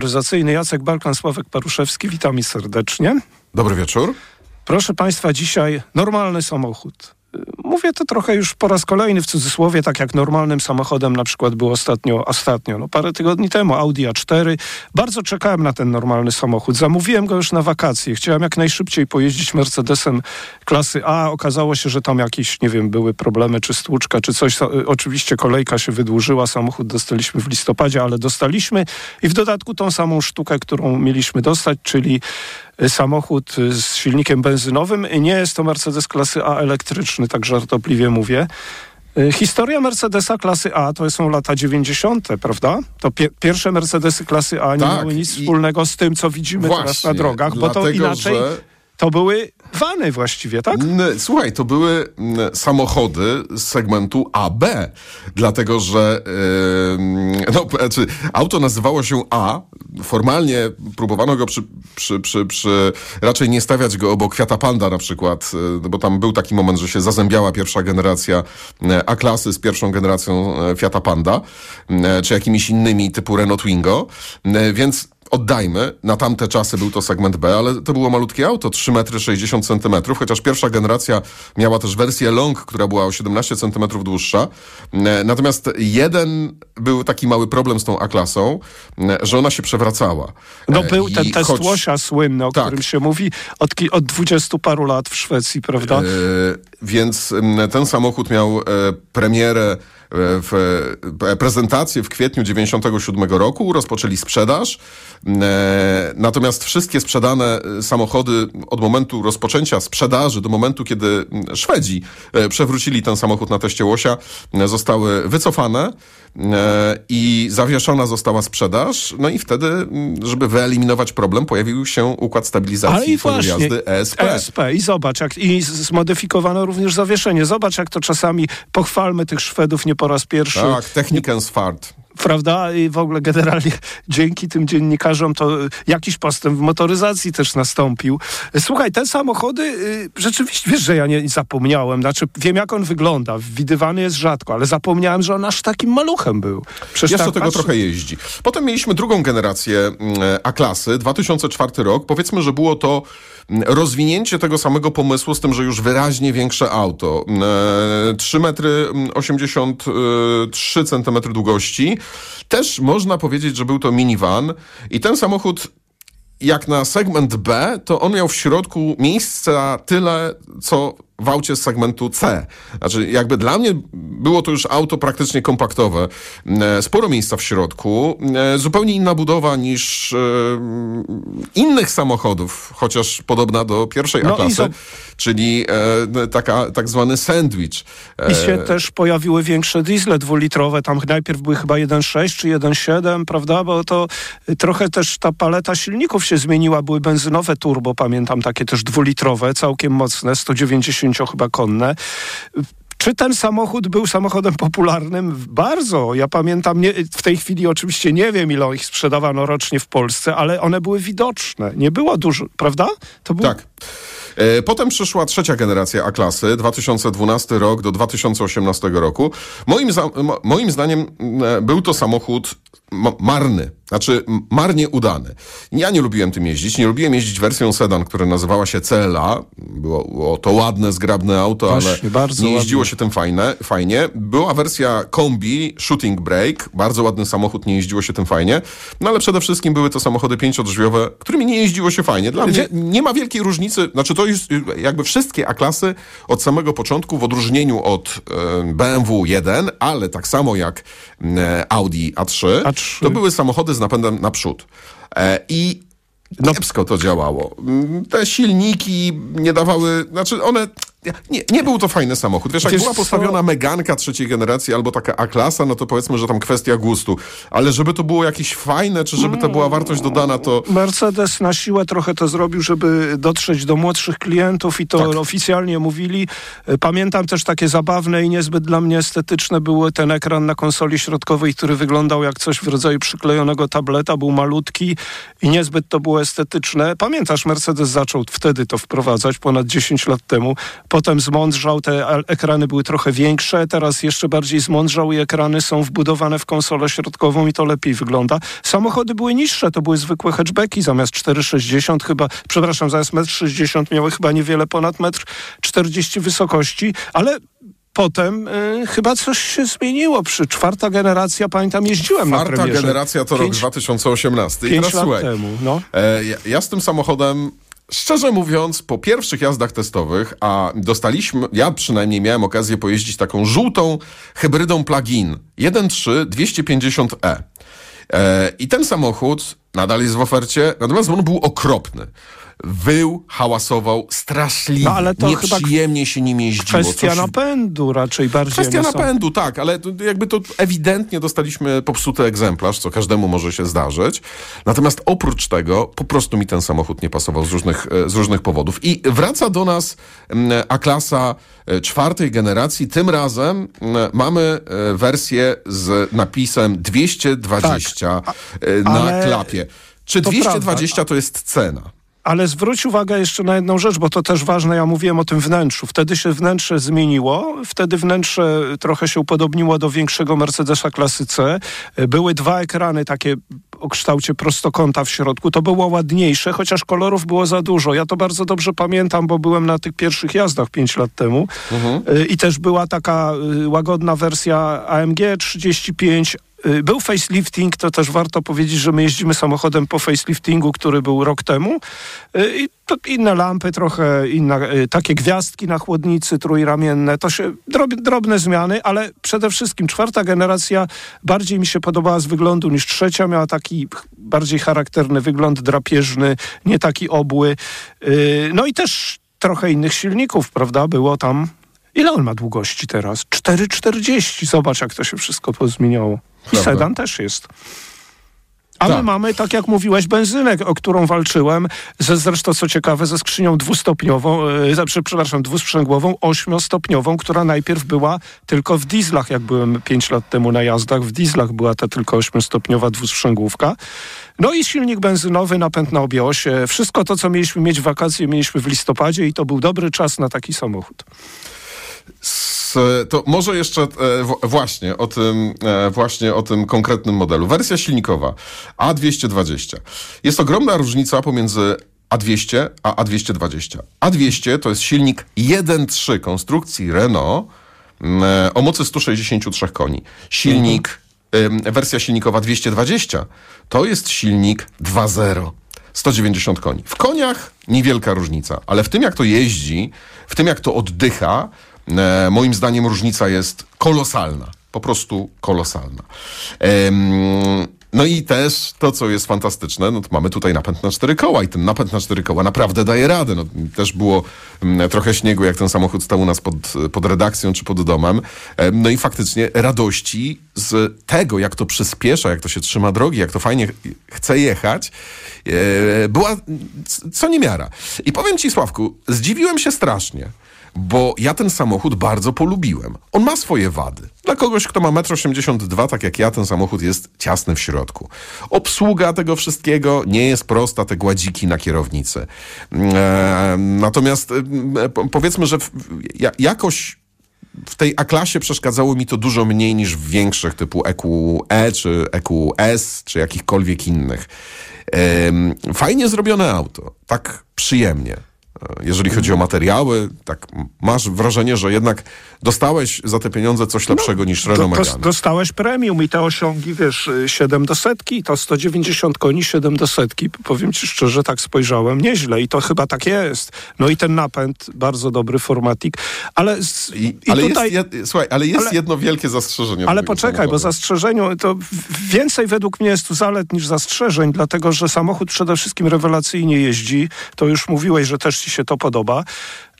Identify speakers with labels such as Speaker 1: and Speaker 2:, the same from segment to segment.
Speaker 1: Motoryzacyjny Jacek Balkan, Sławek Paruszewski, witam i serdecznie.
Speaker 2: Dobry wieczór.
Speaker 1: Proszę Państwa, dzisiaj normalny samochód. Mówię to trochę już po raz kolejny w cudzysłowie, tak jak normalnym samochodem na przykład było ostatnio, ostatnio, no parę tygodni temu, Audi A4. Bardzo czekałem na ten normalny samochód. Zamówiłem go już na wakacje. Chciałem jak najszybciej pojeździć Mercedesem klasy A. Okazało się, że tam jakieś, nie wiem, były problemy, czy stłuczka, czy coś. Oczywiście kolejka się wydłużyła, samochód dostaliśmy w listopadzie, ale dostaliśmy i w dodatku tą samą sztukę, którą mieliśmy dostać, czyli samochód z silnikiem benzynowym. Nie jest to Mercedes klasy A elektryczny, tak żartobliwie mówię. Y, historia Mercedesa klasy A to są lata 90., prawda? To pie pierwsze Mercedesy klasy A nie tak, miały nic wspólnego z tym, co widzimy właśnie, teraz na drogach, bo dlatego, to inaczej. Że to były wany właściwie, tak?
Speaker 2: Słuchaj, to były samochody z segmentu AB, dlatego że yy, no, znaczy, auto nazywało się A. Formalnie próbowano go przy, przy, przy, przy raczej nie stawiać go obok Fiata Panda na przykład, yy, bo tam był taki moment, że się zazębiała pierwsza generacja e, A-klasy z pierwszą generacją e, Fiata Panda, czy jakimiś innymi typu Renault Twingo, więc oddajmy, na tamte czasy był to segment B, ale to było malutkie auto, 3 metry 60 centymetrów, chociaż pierwsza generacja miała też wersję long, która była o 17 centymetrów dłuższa. E, natomiast jeden był taki mały problem z tą A-klasą, e, że ona się przewracała.
Speaker 1: No e, był ten test choć... łosia słynny, o tak. którym się mówi od, od 20 paru lat w Szwecji, prawda? E,
Speaker 2: więc ten samochód miał premierę w prezentację w kwietniu 97 roku, rozpoczęli sprzedaż. E, natomiast wszystkie sprzedane samochody od momentu rozpoczęcia sprzedaży do momentu, kiedy Szwedzi e, przewrócili ten samochód na teście łosia, e, zostały wycofane i zawieszona została sprzedaż. No i wtedy, żeby wyeliminować problem, pojawił się układ stabilizacji
Speaker 1: foru
Speaker 2: jazdy ESP.
Speaker 1: ESP. I zobacz, jak, i zmodyfikowano również zawieszenie. Zobacz, jak to czasami pochwalmy tych Szwedów nie po raz pierwszy.
Speaker 2: Tak, technikę fart
Speaker 1: prawda? I w ogóle generalnie dzięki tym dziennikarzom to jakiś postęp w motoryzacji też nastąpił. Słuchaj, te samochody, y, rzeczywiście, wiesz, że ja nie zapomniałem, znaczy wiem jak on wygląda, widywany jest rzadko, ale zapomniałem, że on aż takim maluchem był.
Speaker 2: Przecież Jeszcze tak tego patrzy... trochę jeździ. Potem mieliśmy drugą generację mm, A-klasy, 2004 rok. Powiedzmy, że było to mm, rozwinięcie tego samego pomysłu z tym, że już wyraźnie większe auto. 3 mm, metry 83 centymetry długości, też można powiedzieć, że był to minivan i ten samochód jak na segment B, to on miał w środku miejsca tyle, co w aucie z segmentu C. Znaczy, jakby dla mnie było to już auto praktycznie kompaktowe. E, sporo miejsca w środku, e, zupełnie inna budowa niż e, innych samochodów, chociaż podobna do pierwszej no A-klasy, czyli taka, tak zwany sandwich.
Speaker 1: I się też pojawiły większe diesle dwulitrowe, tam najpierw były chyba 1.6 czy 1.7, prawda, bo to trochę też ta paleta silników się zmieniła, były benzynowe turbo, pamiętam, takie też dwulitrowe, całkiem mocne, 190 chyba konne. Czy ten samochód był samochodem popularnym? Bardzo. Ja pamiętam, nie, w tej chwili oczywiście nie wiem, ile ich sprzedawano rocznie w Polsce, ale one były widoczne. Nie było dużo, prawda?
Speaker 2: To był... Tak. E, potem przyszła trzecia generacja A-klasy, 2012 rok do 2018 roku. Moim, moim zdaniem e, był to samochód marny, znaczy marnie udany. Ja nie lubiłem tym jeździć, nie lubiłem jeździć wersją sedan, która nazywała się CLA. Było, było to ładne, zgrabne auto, Właśnie, ale nie jeździło ładnie. się tym fajne, fajnie. Była wersja kombi Shooting Brake, bardzo ładny samochód, nie jeździło się tym fajnie. No ale przede wszystkim były to samochody pięciodrzwiowe, którymi nie jeździło się fajnie. Dla mnie nie ma wielkiej różnicy, znaczy to jest jakby wszystkie A-klasy od samego początku w odróżnieniu od BMW 1, ale tak samo jak Audi A3, A3, to były samochody z napędem naprzód. E, I no, kiepsko to działało. Mm, te silniki nie dawały, znaczy one nie, nie był to fajny samochód. Wiesz, jak Wiesz była postawiona co? Meganka trzeciej generacji albo taka A-klasa, no to powiedzmy, że tam kwestia gustu. Ale żeby to było jakieś fajne, czy żeby to była wartość dodana, to...
Speaker 1: Mercedes na siłę trochę to zrobił, żeby dotrzeć do młodszych klientów i to tak. oficjalnie mówili. Pamiętam też takie zabawne i niezbyt dla mnie estetyczne były ten ekran na konsoli środkowej, który wyglądał jak coś w rodzaju przyklejonego tableta, był malutki i niezbyt to było estetyczne. Pamiętasz, Mercedes zaczął wtedy to wprowadzać, ponad 10 lat temu potem zmądrzał, te ekrany były trochę większe, teraz jeszcze bardziej zmądrzał i ekrany są wbudowane w konsolę środkową i to lepiej wygląda. Samochody były niższe, to były zwykłe hatchbacki, zamiast 4,60 chyba, przepraszam, zamiast 1,60 m miały chyba niewiele ponad 1,40 m wysokości, ale potem y, chyba coś się zmieniło. Przy czwarta generacja, pamiętam, jeździłem
Speaker 2: Czwarta
Speaker 1: na premierze.
Speaker 2: Czwarta generacja to pięć, rok 2018.
Speaker 1: I teraz lat słuchaj, temu, no.
Speaker 2: e, ja, ja z tym samochodem Szczerze mówiąc, po pierwszych jazdach testowych, a dostaliśmy, ja przynajmniej miałem okazję pojeździć taką żółtą hybrydą plug-in 1.3 250e. E, I ten samochód nadal jest w ofercie, natomiast on był okropny wył, hałasował straszliwie. No, ale to Nieprzyjemnie się nim jeździło.
Speaker 1: Kwestia Coś... napędu raczej bardziej.
Speaker 2: Kwestia napędu, tak, ale jakby to ewidentnie dostaliśmy popsuty egzemplarz, co każdemu może się zdarzyć. Natomiast oprócz tego po prostu mi ten samochód nie pasował z różnych, e, z różnych powodów. I wraca do nas A-klasa e, czwartej generacji. Tym razem mamy e, wersję z napisem 220 tak, na ale... klapie. Czy 220 to, to jest cena?
Speaker 1: Ale zwróć uwagę jeszcze na jedną rzecz, bo to też ważne, ja mówiłem o tym wnętrzu. Wtedy się wnętrze zmieniło, wtedy wnętrze trochę się upodobniło do większego Mercedesa klasy C. Były dwa ekrany takie o kształcie prostokąta w środku. To było ładniejsze, chociaż kolorów było za dużo. Ja to bardzo dobrze pamiętam, bo byłem na tych pierwszych jazdach pięć lat temu. Mhm. I też była taka y, łagodna wersja AMG 35 Y, był facelifting, to też warto powiedzieć, że my jeździmy samochodem po faceliftingu, który był rok temu. Y, I to inne lampy, trochę inne, y, takie gwiazdki na chłodnicy trójramienne. To się drob, drobne zmiany, ale przede wszystkim czwarta generacja bardziej mi się podobała z wyglądu niż trzecia. Miała taki bardziej charakterny wygląd drapieżny, nie taki obły. No i też trochę innych silników, prawda? Było tam Ile on ma długości teraz? 4,40. Zobacz, jak to się wszystko pozmieniało. I Prawda. sedan też jest. A tak. my mamy, tak jak mówiłeś, benzynę, o którą walczyłem, ze, zresztą co ciekawe, ze skrzynią dwustopniową, yy, przepraszam, dwusprzęgłową, ośmiostopniową, która najpierw była tylko w dieslach, jak byłem pięć lat temu na jazdach, w dieslach była ta tylko ośmiostopniowa dwusprzęgłówka. No i silnik benzynowy, napęd na obie osie. Wszystko to, co mieliśmy mieć w wakacje, mieliśmy w listopadzie i to był dobry czas na taki samochód.
Speaker 2: To może jeszcze e, właśnie, o tym, e, właśnie o tym konkretnym modelu. Wersja silnikowa A220. Jest ogromna różnica pomiędzy A200 a A220. A200 to jest silnik 1.3 konstrukcji Renault e, o mocy 163 koni. Silnik, wersja silnikowa 220 to jest silnik 2.0. 190 koni. W koniach niewielka różnica, ale w tym jak to jeździ, w tym jak to oddycha, moim zdaniem różnica jest kolosalna. Po prostu kolosalna. No i też to, co jest fantastyczne, no to mamy tutaj napęd na cztery koła i ten napęd na cztery koła naprawdę daje radę. No, też było mm, trochę śniegu, jak ten samochód stał u nas pod, pod redakcją czy pod domem. No i faktycznie radości z tego, jak to przyspiesza, jak to się trzyma drogi, jak to fajnie chce jechać, e, była co niemiara. I powiem ci, Sławku, zdziwiłem się strasznie bo ja ten samochód bardzo polubiłem. On ma swoje wady. Dla kogoś, kto ma 1,82 m, tak jak ja, ten samochód jest ciasny w środku. Obsługa tego wszystkiego nie jest prosta, te gładziki na kierownicy. E, natomiast e, powiedzmy, że w, ja, jakoś w tej A-klasie przeszkadzało mi to dużo mniej niż w większych typu EQE czy EQS czy jakichkolwiek innych. E, fajnie zrobione auto, tak przyjemnie. Jeżeli chodzi o materiały, tak masz wrażenie, że jednak dostałeś za te pieniądze coś no, lepszego no, niż Renault Megane.
Speaker 1: Dostałeś premium i te osiągi, wiesz, 7 do setki, to 190 koni, 7 do setki. Powiem ci szczerze, tak spojrzałem, nieźle i to chyba tak jest. No i ten napęd, bardzo dobry formatik, ale... Z,
Speaker 2: I, i ale tutaj, jest, jed, słuchaj, ale jest ale, jedno wielkie zastrzeżenie.
Speaker 1: Ale poczekaj, samochodu. bo zastrzeżeniu, to więcej według mnie jest tu zalet niż zastrzeżeń, dlatego, że samochód przede wszystkim rewelacyjnie jeździ. To już mówiłeś, że też ci się to podoba.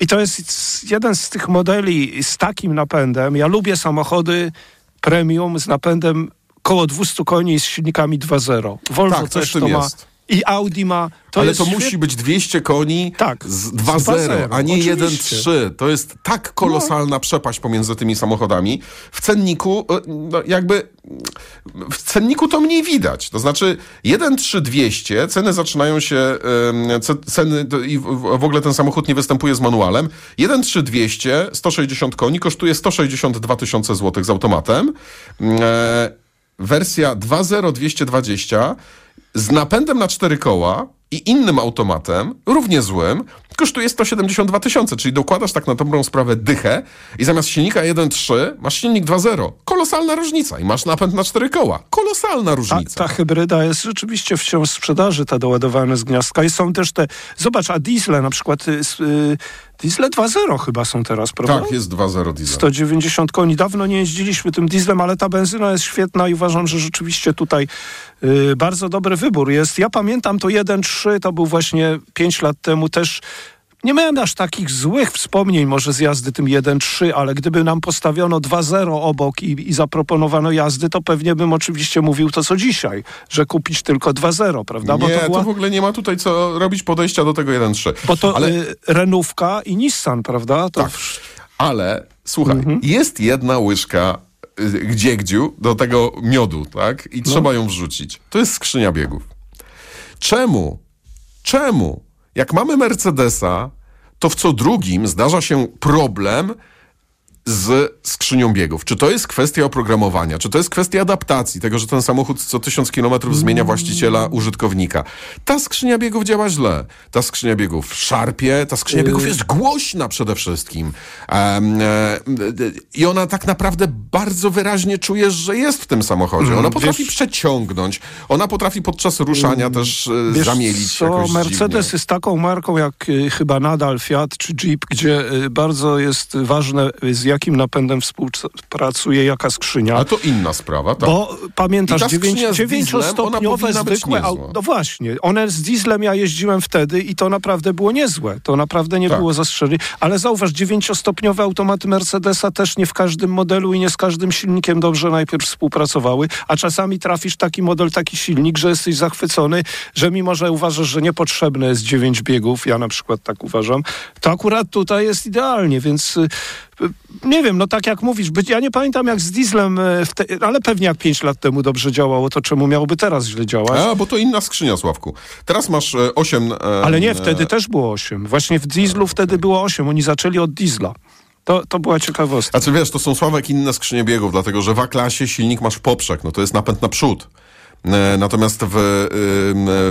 Speaker 1: I to jest jeden z tych modeli z takim napędem. Ja lubię samochody premium z napędem koło 200 koni z silnikami 2.0. Volvo tak, też to ma. Jest. I Audi ma. To
Speaker 2: Ale to musi być 200 koni
Speaker 1: Tak,
Speaker 2: z
Speaker 1: z
Speaker 2: 2.0, a nie
Speaker 1: oczywiście.
Speaker 2: 1.3. To jest tak kolosalna przepaść pomiędzy tymi samochodami. W cenniku, e, no jakby, w cenniku to mniej widać. To znaczy 1.3.200, ceny zaczynają się, ceny i w, ogóle ten samochód nie występuje z manualem. 1.3.200, 160 koni, kosztuje 162 tysiące złotych z automatem. E, wersja 2.0.220 z napędem na cztery koła i innym automatem, równie złym, kosztuje 172 tysiące, czyli dokładasz tak na dobrą sprawę dychę i zamiast silnika 1.3 masz silnik 2.0. Kolosalna różnica i masz napęd na cztery koła. Kolosalna
Speaker 1: Ta,
Speaker 2: różnica.
Speaker 1: ta hybryda jest rzeczywiście wciąż w sprzedaży, te doładowane z gniazdka. I są też te. Zobacz, a diesle na przykład. y, s- y, Diesle 2.0 chyba są teraz, prawda?
Speaker 2: Tak, jest 2.0 diesel.
Speaker 1: 190 koni. Dawno nie jeździliśmy tym dieslem, ale ta benzyna jest świetna i uważam, że rzeczywiście tutaj y, bardzo dobry wybór jest. Ja pamiętam to 1.3, to był właśnie 5 lat temu też. Nie miałem aż takich złych wspomnień może z jazdy tym 1.3, ale gdyby nam postawiono 2.0 obok i, i zaproponowano jazdy, to pewnie bym oczywiście mówił to co dzisiaj, że kupić tylko 2.0, prawda?
Speaker 2: nie,
Speaker 1: Bo to
Speaker 2: to,
Speaker 1: była...
Speaker 2: w ogóle nie ma tutaj co robić podejścia do tego 1.3.
Speaker 1: Bo to
Speaker 2: Ale
Speaker 1: y, Renówka i Nissan, prawda? To
Speaker 2: Tak. Ale słuchaj, jest jedna łyżka y, gdziegdziu do tego miodu, tak? I trzeba ją wrzucić. To jest skrzynia biegów. Czemu? Czemu? Jak mamy Mercedesa, to w co drugim zdarza się problem z skrzynią biegów. Czy to jest kwestia oprogramowania? Czy to jest kwestia adaptacji, tego, że ten samochód co tysiąc kilometrów zmienia właściciela, użytkownika? Ta skrzynia biegów działa źle. Ta skrzynia biegów szarpie, ta skrzynia biegów jest głośna przede wszystkim. Em, e, I ona tak naprawdę bardzo wyraźnie czujesz, że jest w tym samochodzie. Ona potrafi
Speaker 1: wiesz-
Speaker 2: przeciągnąć. Ona potrafi podczas ruszania też e,
Speaker 1: Wiesz
Speaker 2: zamielić
Speaker 1: co,
Speaker 2: jakoś
Speaker 1: Mercedes
Speaker 2: dziwnie.
Speaker 1: jest taką marką jak y, chyba nadal Fiat czy Jeep, gdzie bardzo jest ważne z jakim napędem współpracuje jaka skrzynia.
Speaker 2: Ale to inna sprawa, tak.
Speaker 1: Bo pamiętasz, dziewięciostopniowe zwykłe. No właśnie, one z dieslem ja jeździłem wtedy i to naprawdę było niezłe. To naprawdę nie
Speaker 2: Tak.
Speaker 1: było zastrzeżeń. Ale zauważ, dziewięciostopniowe automaty Mercedesa też nie w każdym modelu i nie z każdym silnikiem dobrze najpierw współpracowały, a czasami trafisz taki model, taki silnik, że jesteś zachwycony, że mimo, że uważasz, że niepotrzebne jest dziewięć biegów, ja na przykład tak uważam, to akurat tutaj jest idealnie, więc y, nie wiem, no tak jak mówisz, być, ja nie pamiętam jak z dieslem, w te, ale pewnie jak pięć lat temu dobrze działało, to czemu miałoby teraz źle działać?
Speaker 2: A, bo to inna skrzynia, Sławku. Teraz masz e, 8... E,
Speaker 1: Ale nie,
Speaker 2: e,
Speaker 1: wtedy też było 8. Właśnie w dieslu wtedy było 8. Oni zaczęli od diesla. To, to była ciekawostka.
Speaker 2: Znaczy wiesz, to są Sławek inne skrzynie biegów, dlatego że w A-klasie silnik masz w poprzek, no to jest napęd na przód. E, Natomiast w,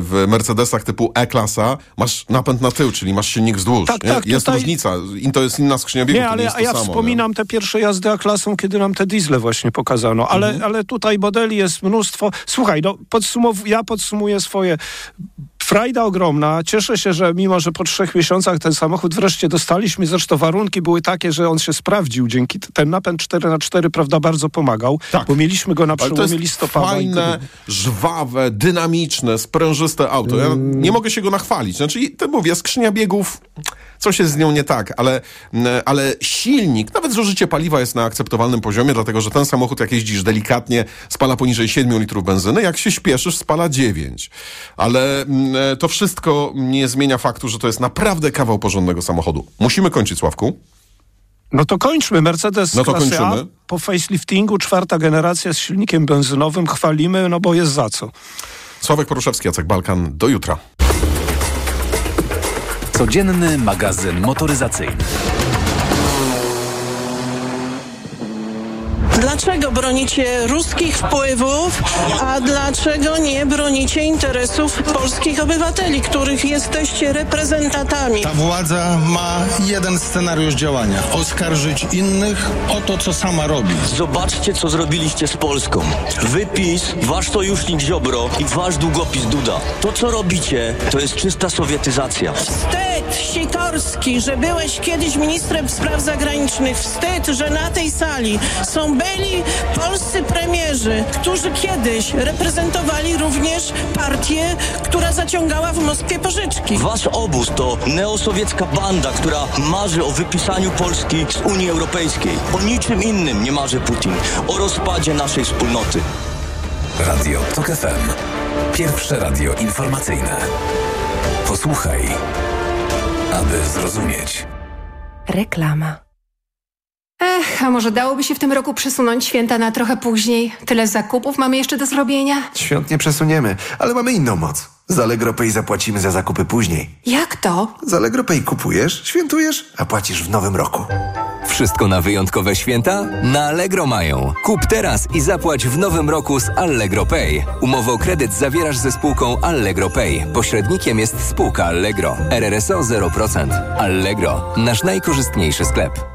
Speaker 2: w Mercedesach typu E-klasa masz napęd na tył, czyli masz silnik wzdłuż.
Speaker 1: Tak,
Speaker 2: nie?
Speaker 1: tak,
Speaker 2: Jest
Speaker 1: tutaj-
Speaker 2: różnica. I to jest inna skrzynia biegów,
Speaker 1: Nie, ale
Speaker 2: nie jest
Speaker 1: ja,
Speaker 2: samo.
Speaker 1: wspominam te pierwsze jazdy A-klasą, kiedy nam te diesle właśnie pokazano. Ale,
Speaker 2: Mhm.
Speaker 1: ale tutaj modeli jest mnóstwo. Słuchaj, no, podsumow- ja podsumuję swoje... Frajda ogromna. Cieszę się, że mimo, że po trzech miesiącach ten samochód wreszcie dostaliśmy, zresztą warunki były takie, że on się sprawdził. Dzięki ten napęd 4x4, prawda, bardzo pomagał,
Speaker 2: Tak.
Speaker 1: bo mieliśmy go na przełomie listopada.
Speaker 2: fajne, żwawe, dynamiczne, sprężyste auto. Ja
Speaker 1: Mm.
Speaker 2: nie mogę się go nachwalić. Znaczy, to mówię, skrzynia biegów, coś jest z nią nie tak, ale, mm, ale silnik, nawet zużycie paliwa jest na akceptowalnym poziomie, dlatego że ten samochód, jak jeździsz delikatnie, spala poniżej 7 litrów benzyny, jak się śpieszysz, spala 9. Ale mm, to wszystko nie zmienia faktu, że to jest naprawdę kawał porządnego samochodu. Musimy kończyć, Sławku.
Speaker 1: No to kończmy. Mercedes
Speaker 2: No to
Speaker 1: klasy A
Speaker 2: kończymy.
Speaker 1: po faceliftingu, czwarta generacja z silnikiem benzynowym. Chwalimy, no bo jest za co.
Speaker 2: Sławek Poruszewski, Jacek Balkan. Do jutra.
Speaker 3: Codzienny magazyn motoryzacyjny.
Speaker 4: Dlaczego bronicie ruskich wpływów, a dlaczego nie bronicie interesów polskich obywateli, których jesteście reprezentantami?
Speaker 5: Ta władza ma jeden scenariusz działania: oskarżyć innych o to, co sama robi.
Speaker 6: Zobaczcie, co zrobiliście z Polską. Wy PiS, wasz sojusznik Ziobro i wasz długopis Duda. To, co robicie, to jest czysta sowietyzacja.
Speaker 4: Wstyd, Sikorski, że byłeś kiedyś ministrem spraw zagranicznych. Wstyd, że na tej sali są byli polscy premierzy, którzy kiedyś reprezentowali również partię, która zaciągała w Moskwie pożyczki.
Speaker 6: Wasz obóz to neosowiecka banda, która marzy o wypisaniu Polski z Unii Europejskiej. O niczym innym nie marzy Putin. O rozpadzie naszej wspólnoty.
Speaker 3: Radio TOK FM. Pierwsze radio informacyjne. Posłuchaj, aby zrozumieć.
Speaker 7: Reklama. Ech, a może dałoby się w tym roku przesunąć święta na trochę później? Tyle zakupów mamy jeszcze do zrobienia.
Speaker 8: Świąt nie przesuniemy, ale mamy inną moc. Z Allegro Pay zapłacimy za zakupy później.
Speaker 7: Jak to?
Speaker 8: Z Allegro Pay kupujesz, świętujesz, a płacisz w nowym roku.
Speaker 9: Wszystko na wyjątkowe święta? Na Allegro mają. Kup teraz i zapłać w nowym roku z Allegro Pay. Umowę o kredyt zawierasz ze spółką Allegro Pay. Pośrednikiem jest spółka Allegro. RRSO 0%. Allegro. Nasz najkorzystniejszy sklep.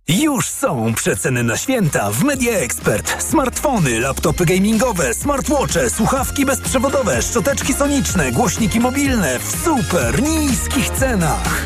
Speaker 10: Już są przeceny na święta w Media Expert. Smartfony, laptopy gamingowe, smartwatche, słuchawki bezprzewodowe, szczoteczki soniczne, głośniki mobilne w super niskich cenach.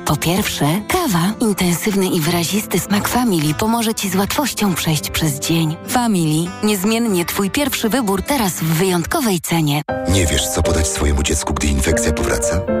Speaker 11: Po pierwsze, kawa. Intensywny i wyrazisty smak Family pomoże Ci z łatwością przejść przez dzień. Family. Niezmiennie Twój pierwszy wybór teraz w wyjątkowej cenie.
Speaker 12: Nie wiesz, co podać swojemu dziecku, gdy infekcja powraca?